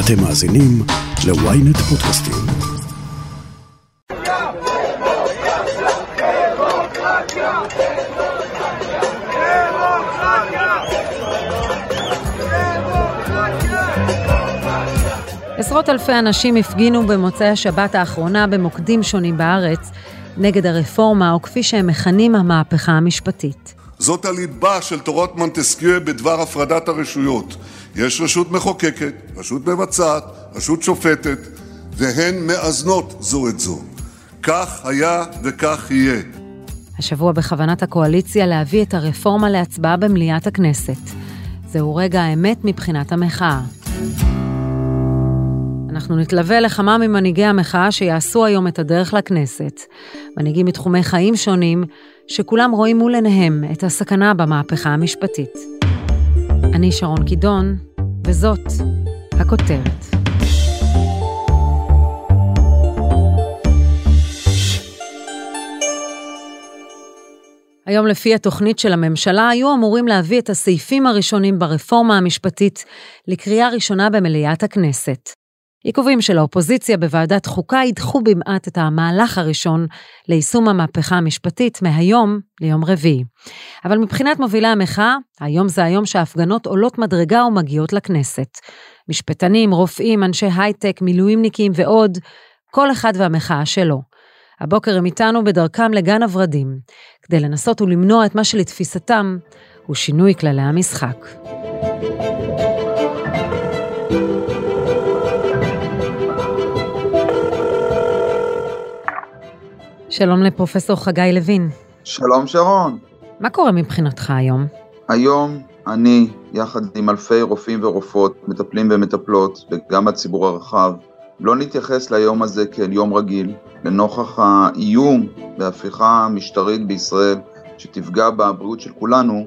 אתם מאזינים ל-ynet פודקאסטים. עשרות אלפי אנשים הפגינו במוצאי השבת האחרונה במוקדים שונים בארץ נגד הרפורמה, או כפי שהם מכנים, המהפכה המשפטית. זאת הליבה של תורת מונטסקייה בדבר הפרדת הרשויות. יש רשות מחוקקת, רשות מבצעת, רשות שופטת, והן מאזנות זו את זו. כך היה וכך יהיה. השבוע בכוונת הקואליציה להביא את הרפורמה להצבעה במליאת הכנסת. זהו רגע האמת מבחינת המחאה. אנחנו נתלווה לכמה ממנהיגי המחאה שיעשו היום את הדרך לכנסת. מנהיגים מתחומי חיים שונים, שכולם רואים מול עיניהם את הסכנה במהפכה המשפטית. אני שרון קידון, וזאת הכותרת. היום לפי התוכנית של הממשלה היו אמורים להביא את הסעיפים הראשונים ברפורמה המשפטית לקריאה ראשונה במליאת הכנסת. עיכובים של האופוזיציה בוועדת חוקה ידחו במעט את המהלך הראשון ליישום המהפכה המשפטית מהיום ליום רביעי. אבל מבחינת מובילי המחאה, היום זה היום שההפגנות עולות מדרגה ומגיעות לכנסת. משפטנים, רופאים, אנשי הייטק, מילואימניקים ועוד, כל אחד והמחאה שלו. הבוקר הם איתנו בדרכם לגן הוורדים, כדי לנסות ולמנוע את מה שלתפיסתם הוא שינוי כללי המשחק. שלום לפרופסור חגי לוין. שלום שרון. מה קורה מבחינתך היום? היום אני, יחד עם אלפי רופאים ורופאות, מטפלים ומטפלות, וגם הציבור הרחב, לא נתייחס ליום הזה כאל יום רגיל, לנוכח האיום בהפיכה משטרית בישראל שתפגע בבריאות של כולנו.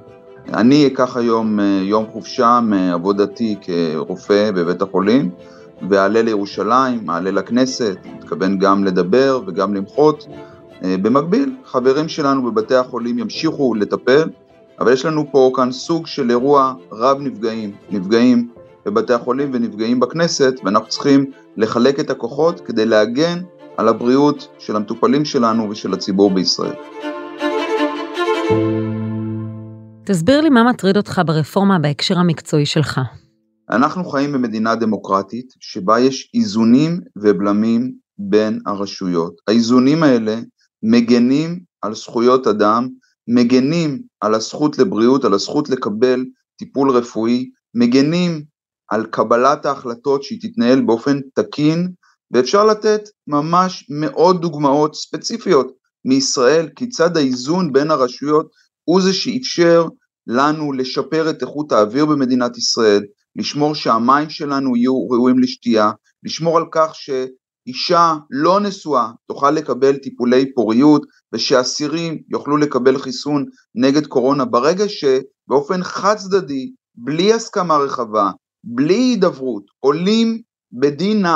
אני אקח היום אה, יום חופשה מעבודתי כרופא בבית החולים, ואעלה לירושלים, אעלה לכנסת, מתכוון גם לדבר וגם למחות. אה, במקביל, חברים שלנו בבתי החולים ימשיכו לטפל, אבל יש לנו פה כאן סוג של אירוע רב נפגעים, נפגעים בבתי החולים ונפגעים בכנסת, ואנחנו צריכים לחלק את הכוחות כדי להגן על הבריאות של המטופלים שלנו ושל הציבור בישראל. תסביר לי מה מטריד אותך ברפורמה בהקשר המקצועי שלך. אנחנו חיים במדינה דמוקרטית שבה יש איזונים ובלמים בין הרשויות. האיזונים האלה מגנים על זכויות אדם, מגנים על הזכות לבריאות, על הזכות לקבל טיפול רפואי, מגנים על קבלת ההחלטות שהיא תתנהל באופן תקין, ואפשר לתת ממש מאות דוגמאות ספציפיות מישראל, כיצד האיזון בין הרשויות הוא זה שאפשר לנו לשפר את איכות האוויר במדינת ישראל, לשמור שהמים שלנו יהיו ראויים לשתייה, לשמור על כך שאישה לא נשואה תוכל לקבל טיפולי פוריות ושאסירים יוכלו לקבל חיסון נגד קורונה ברגע שבאופן חד צדדי, בלי הסכמה רחבה, בלי הידברות, עולים ב-D9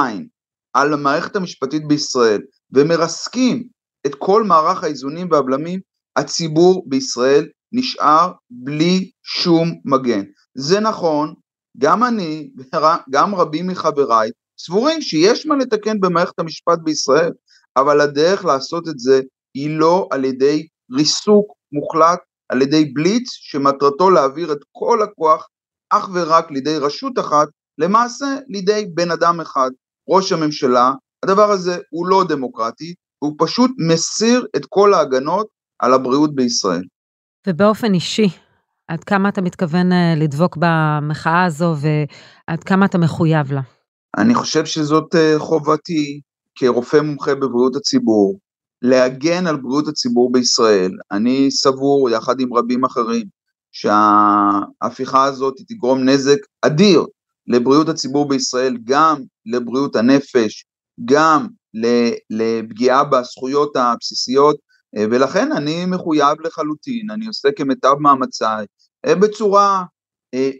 על המערכת המשפטית בישראל ומרסקים את כל מערך האיזונים והבלמים, הציבור בישראל נשאר בלי שום מגן. זה נכון גם אני וגם רבים מחבריי סבורים שיש מה לתקן במערכת המשפט בישראל, אבל הדרך לעשות את זה היא לא על ידי ריסוק מוחלט, על ידי בליץ שמטרתו להעביר את כל הכוח אך ורק לידי רשות אחת, למעשה לידי בן אדם אחד, ראש הממשלה. הדבר הזה הוא לא דמוקרטי, הוא פשוט מסיר את כל ההגנות על הבריאות בישראל. ובאופן אישי, עד כמה אתה מתכוון אה, לדבוק במחאה הזו ועד כמה אתה מחויב לה? אני חושב שזאת אה, חובתי כרופא מומחה בבריאות הציבור, להגן על בריאות הציבור בישראל. אני סבור, יחד עם רבים אחרים, שההפיכה הזאת תגרום נזק אדיר לבריאות הציבור בישראל, גם לבריאות הנפש, גם לפגיעה בזכויות הבסיסיות אה, ולכן אני מחויב לחלוטין, אני עושה כמיטב מאמציי, אה, בצורה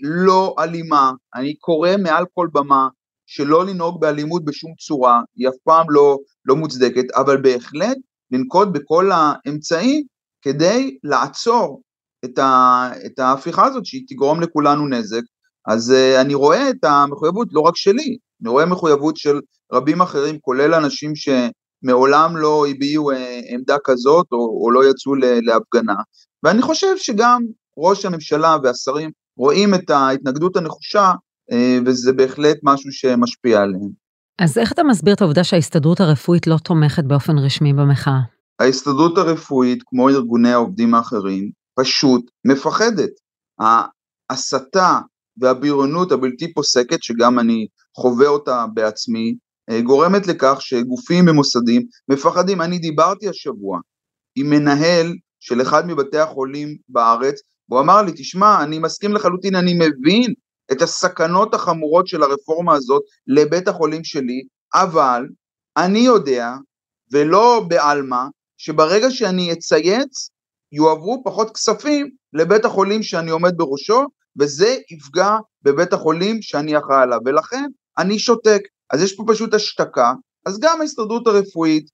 לא אלימה, אני קורא מעל כל במה שלא לנהוג באלימות בשום צורה, היא אף פעם לא, לא מוצדקת, אבל בהחלט לנקוט בכל האמצעים כדי לעצור את, ה, את ההפיכה הזאת שהיא תגרום לכולנו נזק, אז uh, אני רואה את המחויבות לא רק שלי, אני רואה מחויבות של רבים אחרים, כולל אנשים שמעולם לא הביעו אה, עמדה כזאת או, או לא יצאו להפגנה, ואני חושב שגם ראש הממשלה והשרים רואים את ההתנגדות הנחושה, וזה בהחלט משהו שמשפיע עליהם. אז איך אתה מסביר את העובדה שההסתדרות הרפואית לא תומכת באופן רשמי במחאה? ההסתדרות הרפואית, כמו ארגוני העובדים האחרים, פשוט מפחדת. ההסתה והבריונות הבלתי פוסקת, שגם אני חווה אותה בעצמי, אה, גורמת לכך שגופים ומוסדים מפחדים. אני דיברתי השבוע עם מנהל של אחד מבתי החולים בארץ, והוא אמר לי, תשמע, אני מסכים לחלוטין, אני מבין את הסכנות החמורות של הרפורמה הזאת לבית החולים שלי, אבל אני יודע, ולא בעלמא, שברגע שאני אצייץ, יועברו פחות כספים לבית החולים שאני עומד בראשו, וזה יפגע בבית החולים שאני אחראי עליו, ולכן אני שותק. אז יש פה פשוט השתקה, אז גם ההסתדרות הרפואית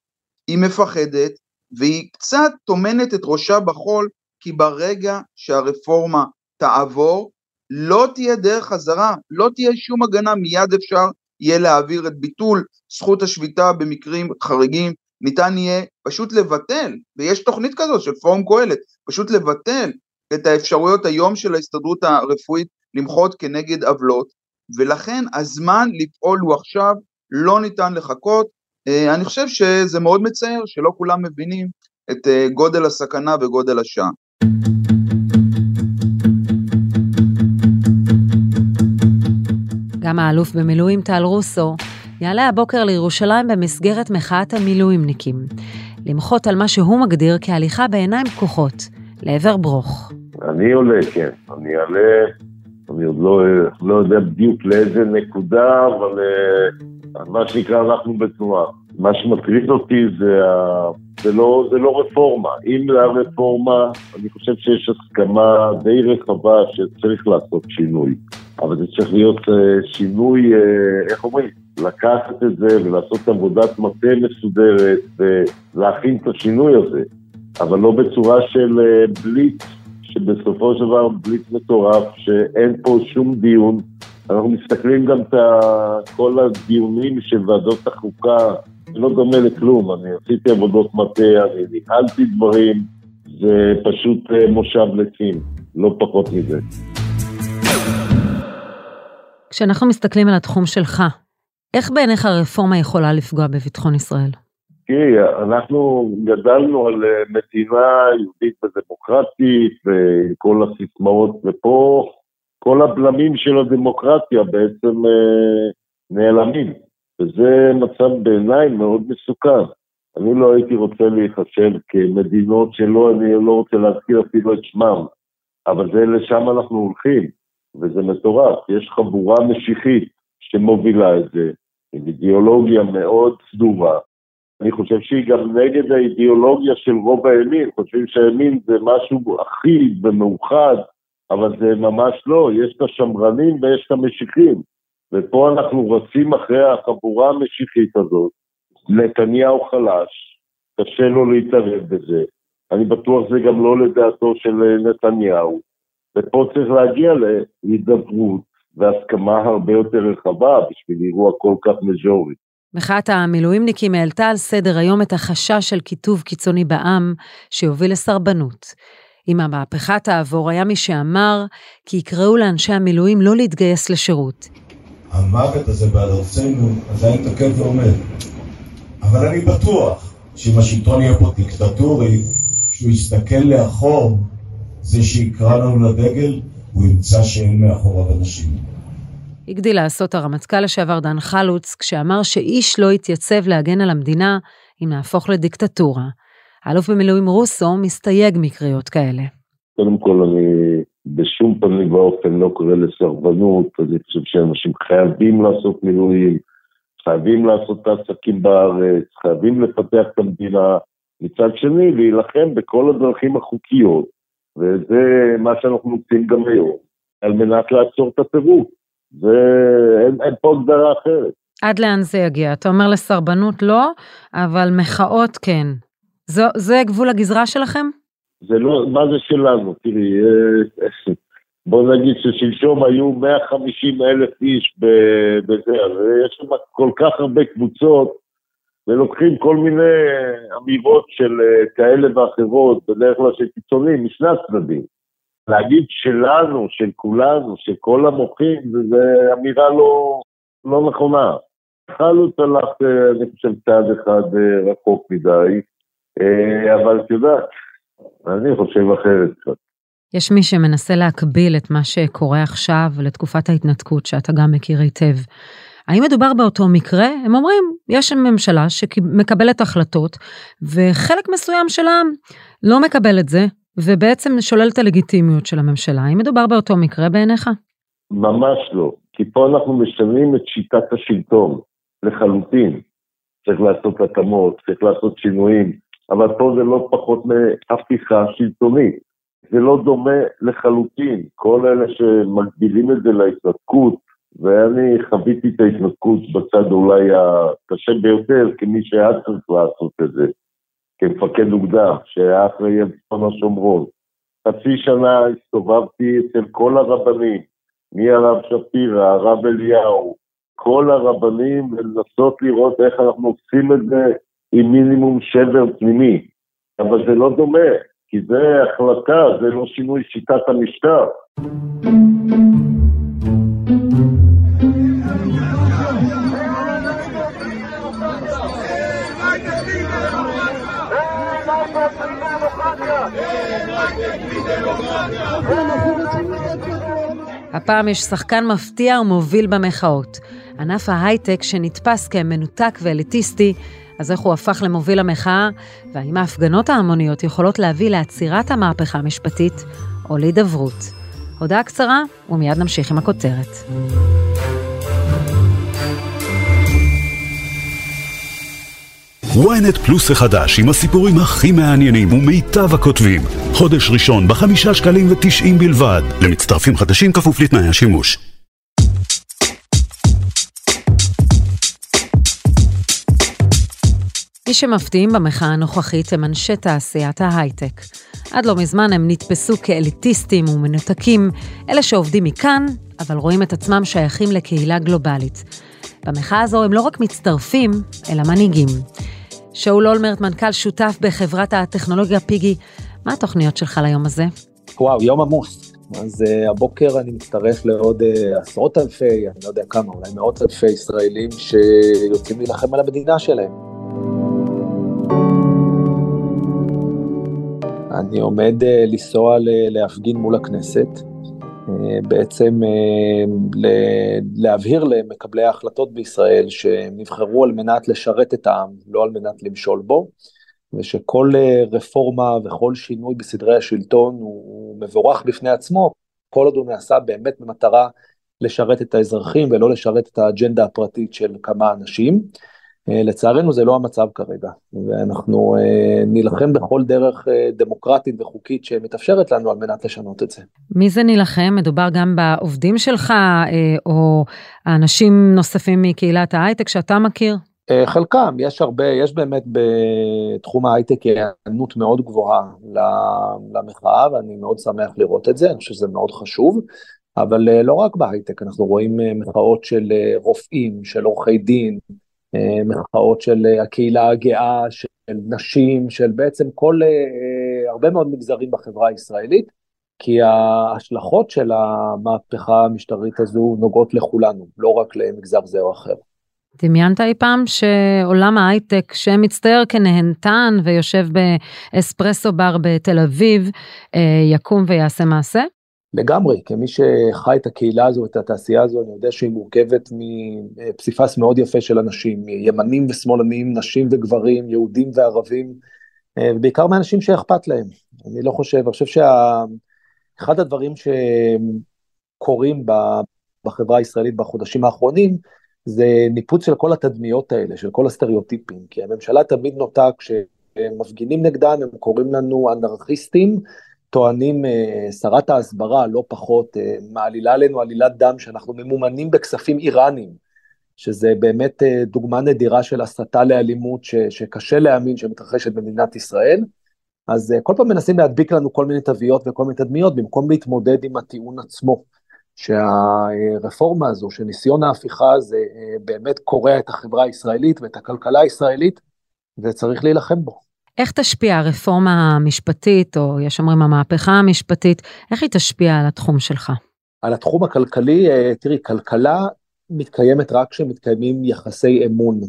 היא מפחדת, והיא קצת טומנת את ראשה בחול, כי ברגע שהרפורמה תעבור, לא תהיה דרך חזרה, לא תהיה שום הגנה, מיד אפשר יהיה להעביר את ביטול זכות השביתה במקרים חריגים, ניתן יהיה פשוט לבטל, ויש תוכנית כזאת של פורום קהלת, פשוט לבטל את האפשרויות היום של ההסתדרות הרפואית למחות כנגד עוולות, ולכן הזמן לפעול הוא עכשיו, לא ניתן לחכות. אה, אני חושב שזה מאוד מצער שלא כולם מבינים את אה, גודל הסכנה וגודל השעה. גם האלוף במילואים טל רוסו יעלה הבוקר לירושלים במסגרת מחאת המילואימניקים, למחות על מה שהוא מגדיר כהליכה בעיניים פקוחות לעבר ברוך. אני עולה, כן. אני אעלה, אני עוד לא, לא יודע בדיוק לאיזה נקודה, אבל uh, מה שנקרא אנחנו בתנועה. מה שמטריד אותי זה, ה... זה, לא, זה לא רפורמה. אם זה הרפורמה, אני חושב שיש הסכמה די רחבה שצריך לעשות שינוי. אבל זה צריך להיות uh, שינוי, uh, איך אומרים? לקחת את זה ולעשות עבודת מטה מסודרת ולהכין את השינוי הזה, אבל לא בצורה של uh, בליץ, שבסופו של דבר בליץ מטורף, שאין פה שום דיון. אנחנו מסתכלים גם את כל הדיונים של ועדות החוקה, זה לא דומה לכלום, אני עשיתי עבודות מטה, אני ניהלתי דברים, זה פשוט מושב לצים, לא פחות מזה. כשאנחנו מסתכלים על התחום שלך, איך בעיניך הרפורמה יכולה לפגוע בביטחון ישראל? תראי, אנחנו גדלנו על אה, מדינה יהודית ודמוקרטית ועם כל הסיסמאות, ופה כל הבלמים של הדמוקרטיה בעצם אה, נעלמים, וזה מצב בעיניי מאוד מסוכן. אני לא הייתי רוצה להיחשב כמדינות שלא, אני לא רוצה להזכיר אפילו את שמם, אבל זה לשם אנחנו הולכים. וזה מטורף. יש חבורה משיחית שמובילה את זה, עם אידיאולוגיה מאוד סדורה. אני חושב שהיא גם נגד האידיאולוגיה של רוב הימין, חושבים שהימין זה משהו אחיד ומאוחד, אבל זה ממש לא, יש את השמרנים ויש את המשיחים. ופה אנחנו רצים אחרי החבורה המשיחית הזאת. נתניהו חלש, קשה לו להתערב בזה. אני בטוח זה גם לא לדעתו של נתניהו. ופה צריך להגיע להידברות והסכמה הרבה יותר רחבה בשביל אירוע כל כך מז'ורי. מחאת המילואימניקים העלתה על סדר היום את החשש של קיטוב קיצוני בעם שיוביל לסרבנות. אם המהפכה תעבור, היה מי שאמר כי יקראו לאנשי המילואים לא להתגייס לשירות. המוות הזה בעד ארצנו עדיין תקף ועומד. אבל אני בטוח שאם השלטון יהיה פה דיקטטורי, שהוא יסתכל לאחור זה שיקרא לנו לדגל, הוא ימצא שאין מאחוריו אנשים. הגדיל לעשות הרמטכ"ל לשעבר דן חלוץ, כשאמר שאיש לא יתייצב להגן על המדינה אם נהפוך לדיקטטורה. האלוף במילואים רוסו מסתייג מקריאות כאלה. קודם כל, אני בשום פנים ואופן לא קורא לסרבנות, אני חושב שאנשים חייבים לעשות מילואים, חייבים לעשות את העסקים בארץ, חייבים לפתח את המדינה. מצד שני, להילחם בכל הדרכים החוקיות וזה מה שאנחנו עושים גם היום, על מנת לעצור את הטירוף. ואין אין פה הגדרה אחרת. עד לאן זה יגיע? אתה אומר לסרבנות לא, אבל מחאות כן. זו, זה גבול הגזרה שלכם? זה לא, מה זה שלנו? תראי, אה, בוא נגיד ששלשום היו 150 אלף איש בזה, אז יש שם כל כך הרבה קבוצות, ולוקחים כל מיני אמירות של אה, כאלה ואחרות, בדרך כלל של קיצונים, משני הצדדים. להגיד שלנו, של כולנו, של כל המוחים, זו אמירה לא, לא נכונה. חלוץ הלך, אה, אני חושב, צעד אחד אה, רחוק מדי, אבל את יודעת, אני חושב אחרת קצת. יש מי שמנסה להקביל את מה שקורה עכשיו לתקופת ההתנתקות, שאתה גם מכיר היטב. האם מדובר באותו מקרה? הם אומרים, יש ממשלה שמקבלת החלטות, וחלק מסוים שלה לא מקבל את זה, ובעצם שולל את הלגיטימיות של הממשלה. האם מדובר באותו מקרה בעיניך? ממש לא, כי פה אנחנו משנים את שיטת השלטון לחלוטין. צריך לעשות התאמות, צריך לעשות שינויים, אבל פה זה לא פחות מהפיכה שלטונית. זה לא דומה לחלוטין. כל אלה שמגבילים את זה להתנתקות, ואני חוויתי את ההתנתקות בצד אולי הקשה ביותר, כמי שהיה צריך לעשות את זה, כמפקד אוגדה, שהיה אחראי על צפון השומרון. חצי שנה הסתובבתי אצל כל הרבנים, מהרב שפירא, הרב אליהו, כל הרבנים, ולנסות לראות איך אנחנו עושים את זה עם מינימום שבר פנימי. אבל זה לא דומה, כי זה החלטה, זה לא שינוי שיטת המשטר. הפעם יש שחקן מפתיע ומוביל במחאות. ענף ההייטק שנתפס כמנותק ואליטיסטי, אז איך הוא הפך למוביל המחאה, והאם ההפגנות ההמוניות יכולות להביא לעצירת המהפכה המשפטית או להידברות. הודעה קצרה, ומיד נמשיך עם הכותרת. Ynet פלוס החדש עם הסיפורים הכי מעניינים ומיטב הכותבים. חודש ראשון בחמישה שקלים ותשעים בלבד. למצטרפים חדשים כפוף לתנאי השימוש. מי שמפתיעים במחאה הנוכחית הם אנשי תעשיית ההייטק. עד לא מזמן הם נתפסו כאליטיסטים ומנותקים, אלה שעובדים מכאן, אבל רואים את עצמם שייכים לקהילה גלובלית. במחאה הזו הם לא רק מצטרפים, אלא מנהיגים. שאול אולמרט, מנכ"ל שותף בחברת הטכנולוגיה פיגי, מה התוכניות שלך ליום הזה? וואו, יום עמוס. אז uh, הבוקר אני מצטרף לעוד uh, עשרות אלפי, אני לא יודע כמה, אולי מאות אלפי ישראלים שיוצאים להילחם על המדינה שלהם. אני עומד uh, לנסוע להפגין מול הכנסת, בעצם uh, להבהיר למקבלי ההחלטות בישראל שהם נבחרו על מנת לשרת את העם, לא על מנת למשול בו, ושכל רפורמה וכל שינוי בסדרי השלטון הוא מבורך בפני עצמו, כל עוד הוא נעשה באמת במטרה לשרת את האזרחים ולא לשרת את האג'נדה הפרטית של כמה אנשים. אה, לצערנו זה לא המצב כרגע, ואנחנו אה, נילחם בכל דרך אה, דמוקרטית וחוקית שמתאפשרת לנו על מנת לשנות את זה. מי זה נילחם? מדובר גם בעובדים שלך, או אנשים נוספים מקהילת ההייטק שאתה מכיר? חלקם, יש הרבה, יש באמת בתחום ההייטק היענות מאוד גבוהה למחאה, ואני מאוד שמח לראות את זה, אני חושב שזה מאוד חשוב. אבל לא רק בהייטק, אנחנו רואים מחאות של רופאים, של עורכי דין, מחאות של אה, הקהילה הגאה, של נשים, של בעצם כל, אה, הרבה מאוד מגזרים בחברה הישראלית, כי ההשלכות של המהפכה המשטרית הזו נוגעות לכולנו, לא רק למגזר זה או אחר. דמיינת אי פעם שעולם ההייטק שמצטייר כנהנתן ויושב באספרסו בר בתל אביב יקום ויעשה מעשה? לגמרי, כמי שחי את הקהילה הזו, את התעשייה הזו, אני יודע שהיא מורכבת מפסיפס מאוד יפה של אנשים, ימנים ושמאלנים, נשים וגברים, יהודים וערבים, אה, ובעיקר מאנשים שאכפת להם. אני לא חושב, אני חושב שאחד הדברים שקורים בחברה הישראלית בחודשים האחרונים, זה ניפוץ של כל התדמיות האלה, של כל הסטריאוטיפים, כי הממשלה תמיד נוטה, כשמפגינים נגדם, הם קוראים לנו אנרכיסטים, טוענים אה, שרת ההסברה, לא פחות, אה, מעלילה עלינו עלילת דם שאנחנו ממומנים בכספים איראנים, שזה באמת אה, דוגמה נדירה של הסתה לאלימות ש, שקשה להאמין שמתרחשת במדינת ישראל. אז כל פעם מנסים להדביק לנו כל מיני תוויות וכל מיני תדמיות, במקום להתמודד עם הטיעון עצמו. שהרפורמה הזו, שניסיון ההפיכה הזה באמת קורע את החברה הישראלית ואת הכלכלה הישראלית, וצריך להילחם בו. איך תשפיע הרפורמה המשפטית, או יש אומרים המהפכה המשפטית, איך היא תשפיע על התחום שלך? על התחום הכלכלי, אה, תראי, כלכלה מתקיימת רק כשמתקיימים יחסי אמון.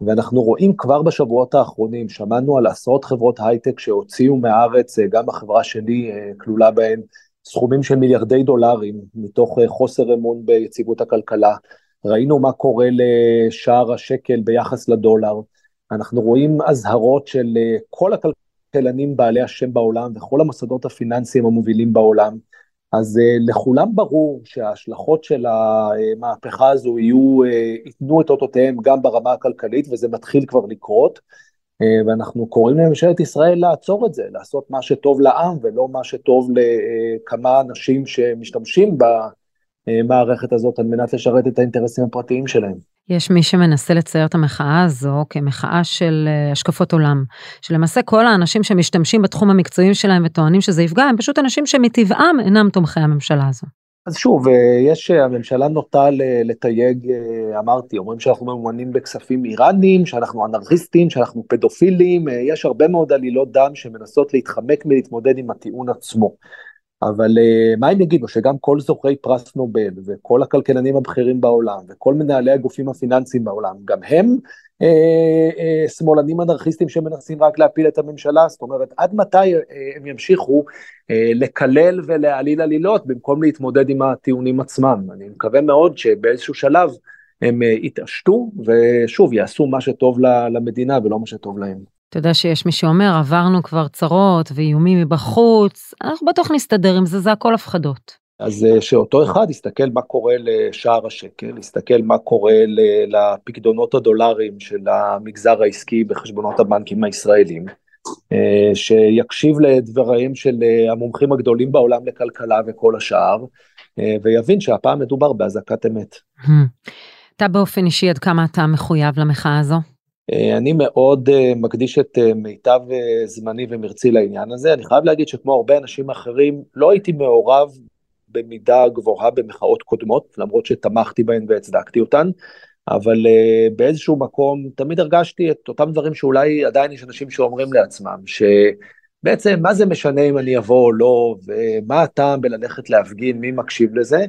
ואנחנו רואים כבר בשבועות האחרונים, שמענו על עשרות חברות הייטק שהוציאו מהארץ, אה, גם החברה שלי אה, כלולה בהן, סכומים של מיליארדי דולרים, מתוך חוסר אמון ביציבות הכלכלה. ראינו מה קורה לשער השקל ביחס לדולר. אנחנו רואים אזהרות של אה, כל הכלכלנים בעלי השם בעולם וכל המוסדות הפיננסיים המובילים בעולם. אז אה, לכולם ברור שההשלכות של המהפכה הזו יהיו, אה, ייתנו את אותותיהם גם ברמה הכלכלית, וזה מתחיל כבר לקרות. ואנחנו קוראים לממשלת ישראל לעצור את זה, לעשות מה שטוב לעם ולא מה שטוב לכמה אנשים שמשתמשים במערכת הזאת על מנת לשרת את האינטרסים הפרטיים שלהם. יש מי שמנסה לצייר את המחאה הזו כמחאה של אה, השקפות עולם, שלמעשה כל האנשים שמשתמשים בתחום המקצועי שלהם וטוענים שזה יפגע, הם פשוט אנשים שמטבעם אינם תומכי הממשלה הזו. אז שוב, אה, יש, אה, הממשלה נוטה לתייג, אמרתי, אומרים שאנחנו ממומנים בכספים איראנים, שאנחנו אנרכיסטים, שאנחנו פדופילים, יש הרבה מאוד עלילות דם שמנסות להתחמק מלהתמודד עם הטיעון עצמו. אבל uh, מה הם יגידו? שגם כל זוכי פרס נובל וכל הכלכלנים הבכירים בעולם וכל מנהלי הגופים הפיננסיים בעולם, גם הם uh, uh, שמאלנים אנרכיסטים שמנסים רק להפיל את הממשלה, זאת אומרת, עד מתי uh, הם ימשיכו uh, לקלל ולהעליל עלילות במקום להתמודד עם הטיעונים עצמם? אני מקווה מאוד שבאיזשהו שלב הם uh, יתעשתו ושוב יעשו מה שטוב למדינה ולא מה שטוב להם. אתה יודע שיש מי שאומר, עברנו כבר צרות ואיומים מבחוץ, אנחנו בטוח נסתדר עם זה, זה הכל הפחדות. אז אה, שאותו אחד יסתכל מה קורה לשער השקל, יסתכל מה קורה לפקדונות הדולרים של המגזר העסקי בחשבונות הבנקים הישראלים, אה, שיקשיב לדבריהם של אה, המומחים הגדולים בעולם לכלכלה וכל השאר, ויבין שהפעם מדובר באזעקת אמת. אתה באופן אישי עד כמה אתה מחויב למחאה הזו? אה, אני מאוד אה, מקדיש את אה, מיטב זמני ומרצי לעניין הזה. אני חייב להגיד שכמו הרבה אנשים אחרים, לא הייתי מעורב במידה גבוהה במחאות קודמות, למרות שתמכתי בהן והצדקתי אותן, אבל באיזשהו מקום תמיד הרגשתי את אותם דברים שאולי עדיין יש אנשים שאומרים לעצמם, שבעצם מה זה משנה אם אני אבוא או לא, ומה הטעם בללכת להפגין, מי מקשיב לזה.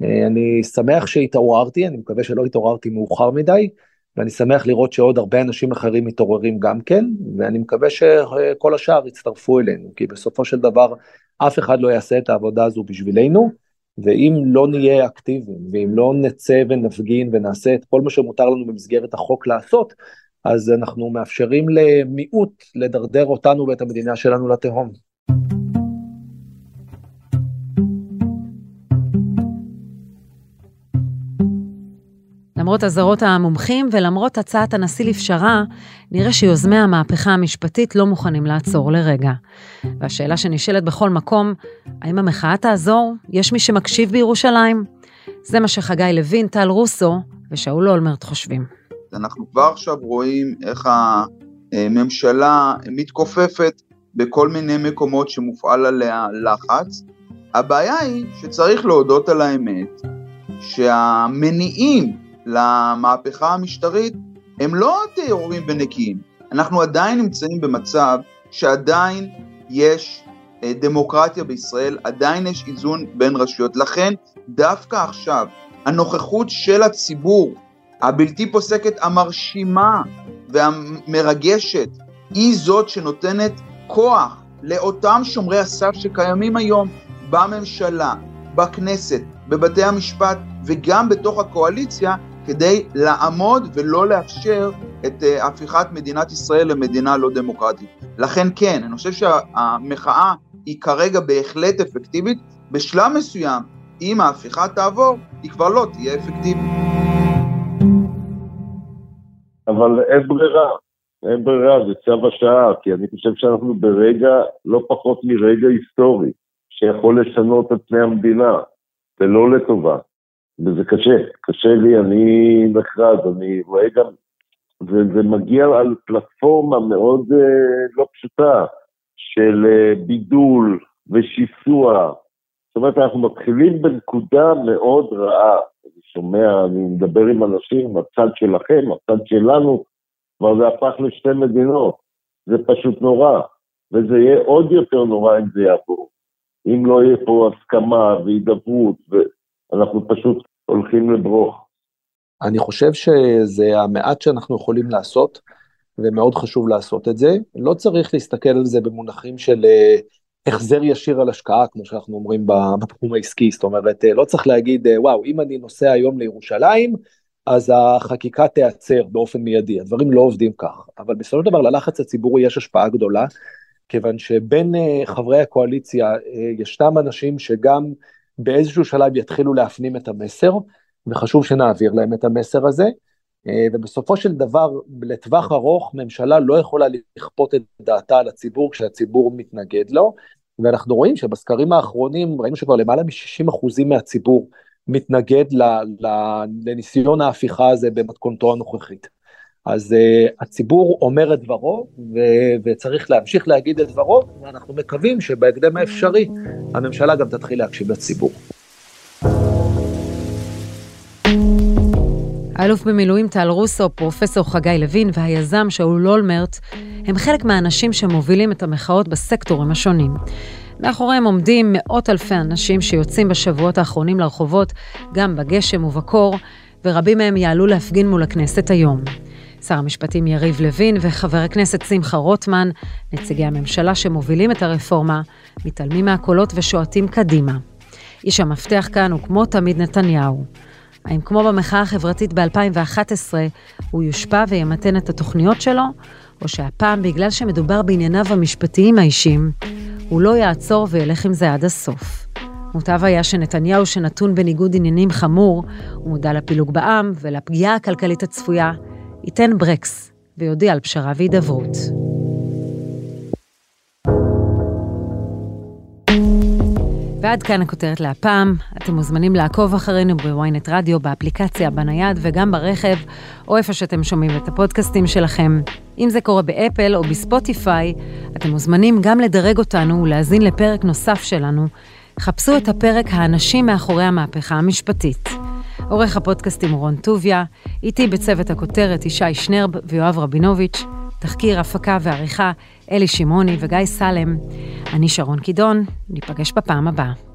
אני שמח שהתעוררתי, אני מקווה שלא התעוררתי מאוחר מדי. ואני שמח לראות שעוד הרבה אנשים אחרים מתעוררים גם כן, ואני מקווה שכל השאר יצטרפו אלינו, כי בסופו של דבר אף אחד לא יעשה את העבודה הזו בשבילנו, ואם לא נהיה אקטיביים, ואם לא נצא ונפגין ונעשה את כל מה שמותר לנו במסגרת החוק לעשות, אז אנחנו מאפשרים למיעוט לדרדר אותנו ואת המדינה שלנו לתהום. למרות אזהרות המומחים ולמרות הצעת הנשיא לפשרה, נראה שיוזמי המהפכה המשפטית לא מוכנים לעצור לרגע. והשאלה שנשאלת בכל מקום, האם המחאה תעזור? יש מי שמקשיב בירושלים? זה מה שחגי לוין, טל רוסו ושאול אולמרט חושבים. אנחנו כבר עכשיו רואים איך הממשלה מתכופפת בכל מיני מקומות שמופעל עליה לחץ. הבעיה היא שצריך להודות על האמת, שהמניעים למהפכה המשטרית הם לא טהורים ונקיים. אנחנו עדיין נמצאים במצב שעדיין יש אה, דמוקרטיה בישראל, עדיין יש איזון בין רשויות. לכן דווקא עכשיו הנוכחות של הציבור הבלתי פוסקת, המרשימה והמרגשת, היא זאת שנותנת כוח לאותם שומרי הסף שקיימים היום בממשלה, בכנסת, בבתי המשפט וגם בתוך הקואליציה, כדי לעמוד ולא לאפשר את אה, הפיכת מדינת ישראל למדינה לא דמוקרטית. לכן כן, אני חושב שהמחאה היא כרגע בהחלט אפקטיבית, בשלב מסוים, אם ההפיכה תעבור, היא כבר לא תהיה אפקטיבית. אבל אין ברירה, אין ברירה, זה צו השעה, כי אני חושב שאנחנו ברגע, לא פחות מרגע היסטורי, שיכול לשנות את פני המדינה, ולא לטובה. וזה קשה, קשה לי, אני נחרד, אני רואה גם, וזה מגיע על פלטפורמה מאוד אה, לא פשוטה, של אה, בידול ושיסוע. זאת אומרת, אנחנו מתחילים בנקודה מאוד רעה. אני שומע, אני מדבר עם אנשים, הצד שלכם, הצד שלנו, כבר זה הפך לשתי מדינות. זה פשוט נורא, וזה יהיה עוד יותר נורא אם זה יעבור. אם לא יהיה פה הסכמה והידברות, ואנחנו פשוט הולכים לברוך. אני חושב שזה המעט שאנחנו יכולים לעשות, ומאוד חשוב לעשות את זה. לא צריך להסתכל על זה במונחים של אה, החזר ישיר על השקעה, כמו שאנחנו אומרים בתחום העסקי, זאת אומרת, אה, לא צריך להגיד, אה, וואו, אם אני נוסע היום לירושלים, אז החקיקה תיעצר באופן מיידי, הדברים לא עובדים כך, אבל בסופו של דבר ללחץ הציבורי יש השפעה גדולה, כיוון שבין חברי הקואליציה ישנם אנשים שגם באיזשהו שלב יתחילו להפנים את המסר, וחשוב שנעביר להם את המסר הזה. אה, ובסופו של דבר, לטווח ארוך, ממשלה לא יכולה לכפות את דעתה על הציבור כשהציבור מתנגד לו, ואנחנו רואים שבסקרים האחרונים ראינו שכבר למעלה מ-60% מהציבור מתנגד לניסיון ההפיכה הזה במתכונתו הנוכחית. אז uh, הציבור אומר את דברו, ו- וצריך להמשיך להגיד את דברו, ואנחנו מקווים שבהקדם האפשרי הממשלה גם תתחיל להקשיב לציבור. האלוף במילואים טל רוסו, פרופסור חגי לוין והיזם שאול אולמרט הם חלק מהאנשים שמובילים את המחאות בסקטורים השונים. מאחוריהם עומדים מאות אלפי אנשים שיוצאים בשבועות האחרונים לרחובות, גם בגשם ובקור, ורבים מהם יעלו להפגין מול הכנסת היום. שר המשפטים יריב לוין וחבר הכנסת שמחה רוטמן, נציגי הממשלה שמובילים את הרפורמה, מתעלמים מהקולות ושועטים קדימה. איש המפתח כאן הוא כמו תמיד נתניהו. האם כמו במחאה החברתית ב-2011, הוא יושפע וימתן את התוכניות שלו, או שהפעם, בגלל שמדובר בענייניו המשפטיים האישיים, הוא לא יעצור וילך עם זה עד הסוף. מוטב היה שנתניהו, שנתון בניגוד עניינים חמור, הוא מודע לפילוג בעם ולפגיעה הכלכלית הצפויה, ייתן ברקס ויודיע על פשרה והידברות. ועד כאן הכותרת להפעם. אתם מוזמנים לעקוב אחרינו בוויינט רדיו, באפליקציה, בנייד וגם ברכב, או איפה שאתם שומעים את הפודקאסטים שלכם. אם זה קורה באפל או בספוטיפיי, אתם מוזמנים גם לדרג אותנו ולהאזין לפרק נוסף שלנו. חפשו את הפרק האנשים מאחורי המהפכה המשפטית. עורך הפודקאסטים רון טוביה, איתי בצוות הכותרת ישי שנרב ויואב רבינוביץ', תחקיר, הפקה ועריכה אלי שמעוני וגיא סלם. אני שרון קידון, ניפגש בפעם הבאה.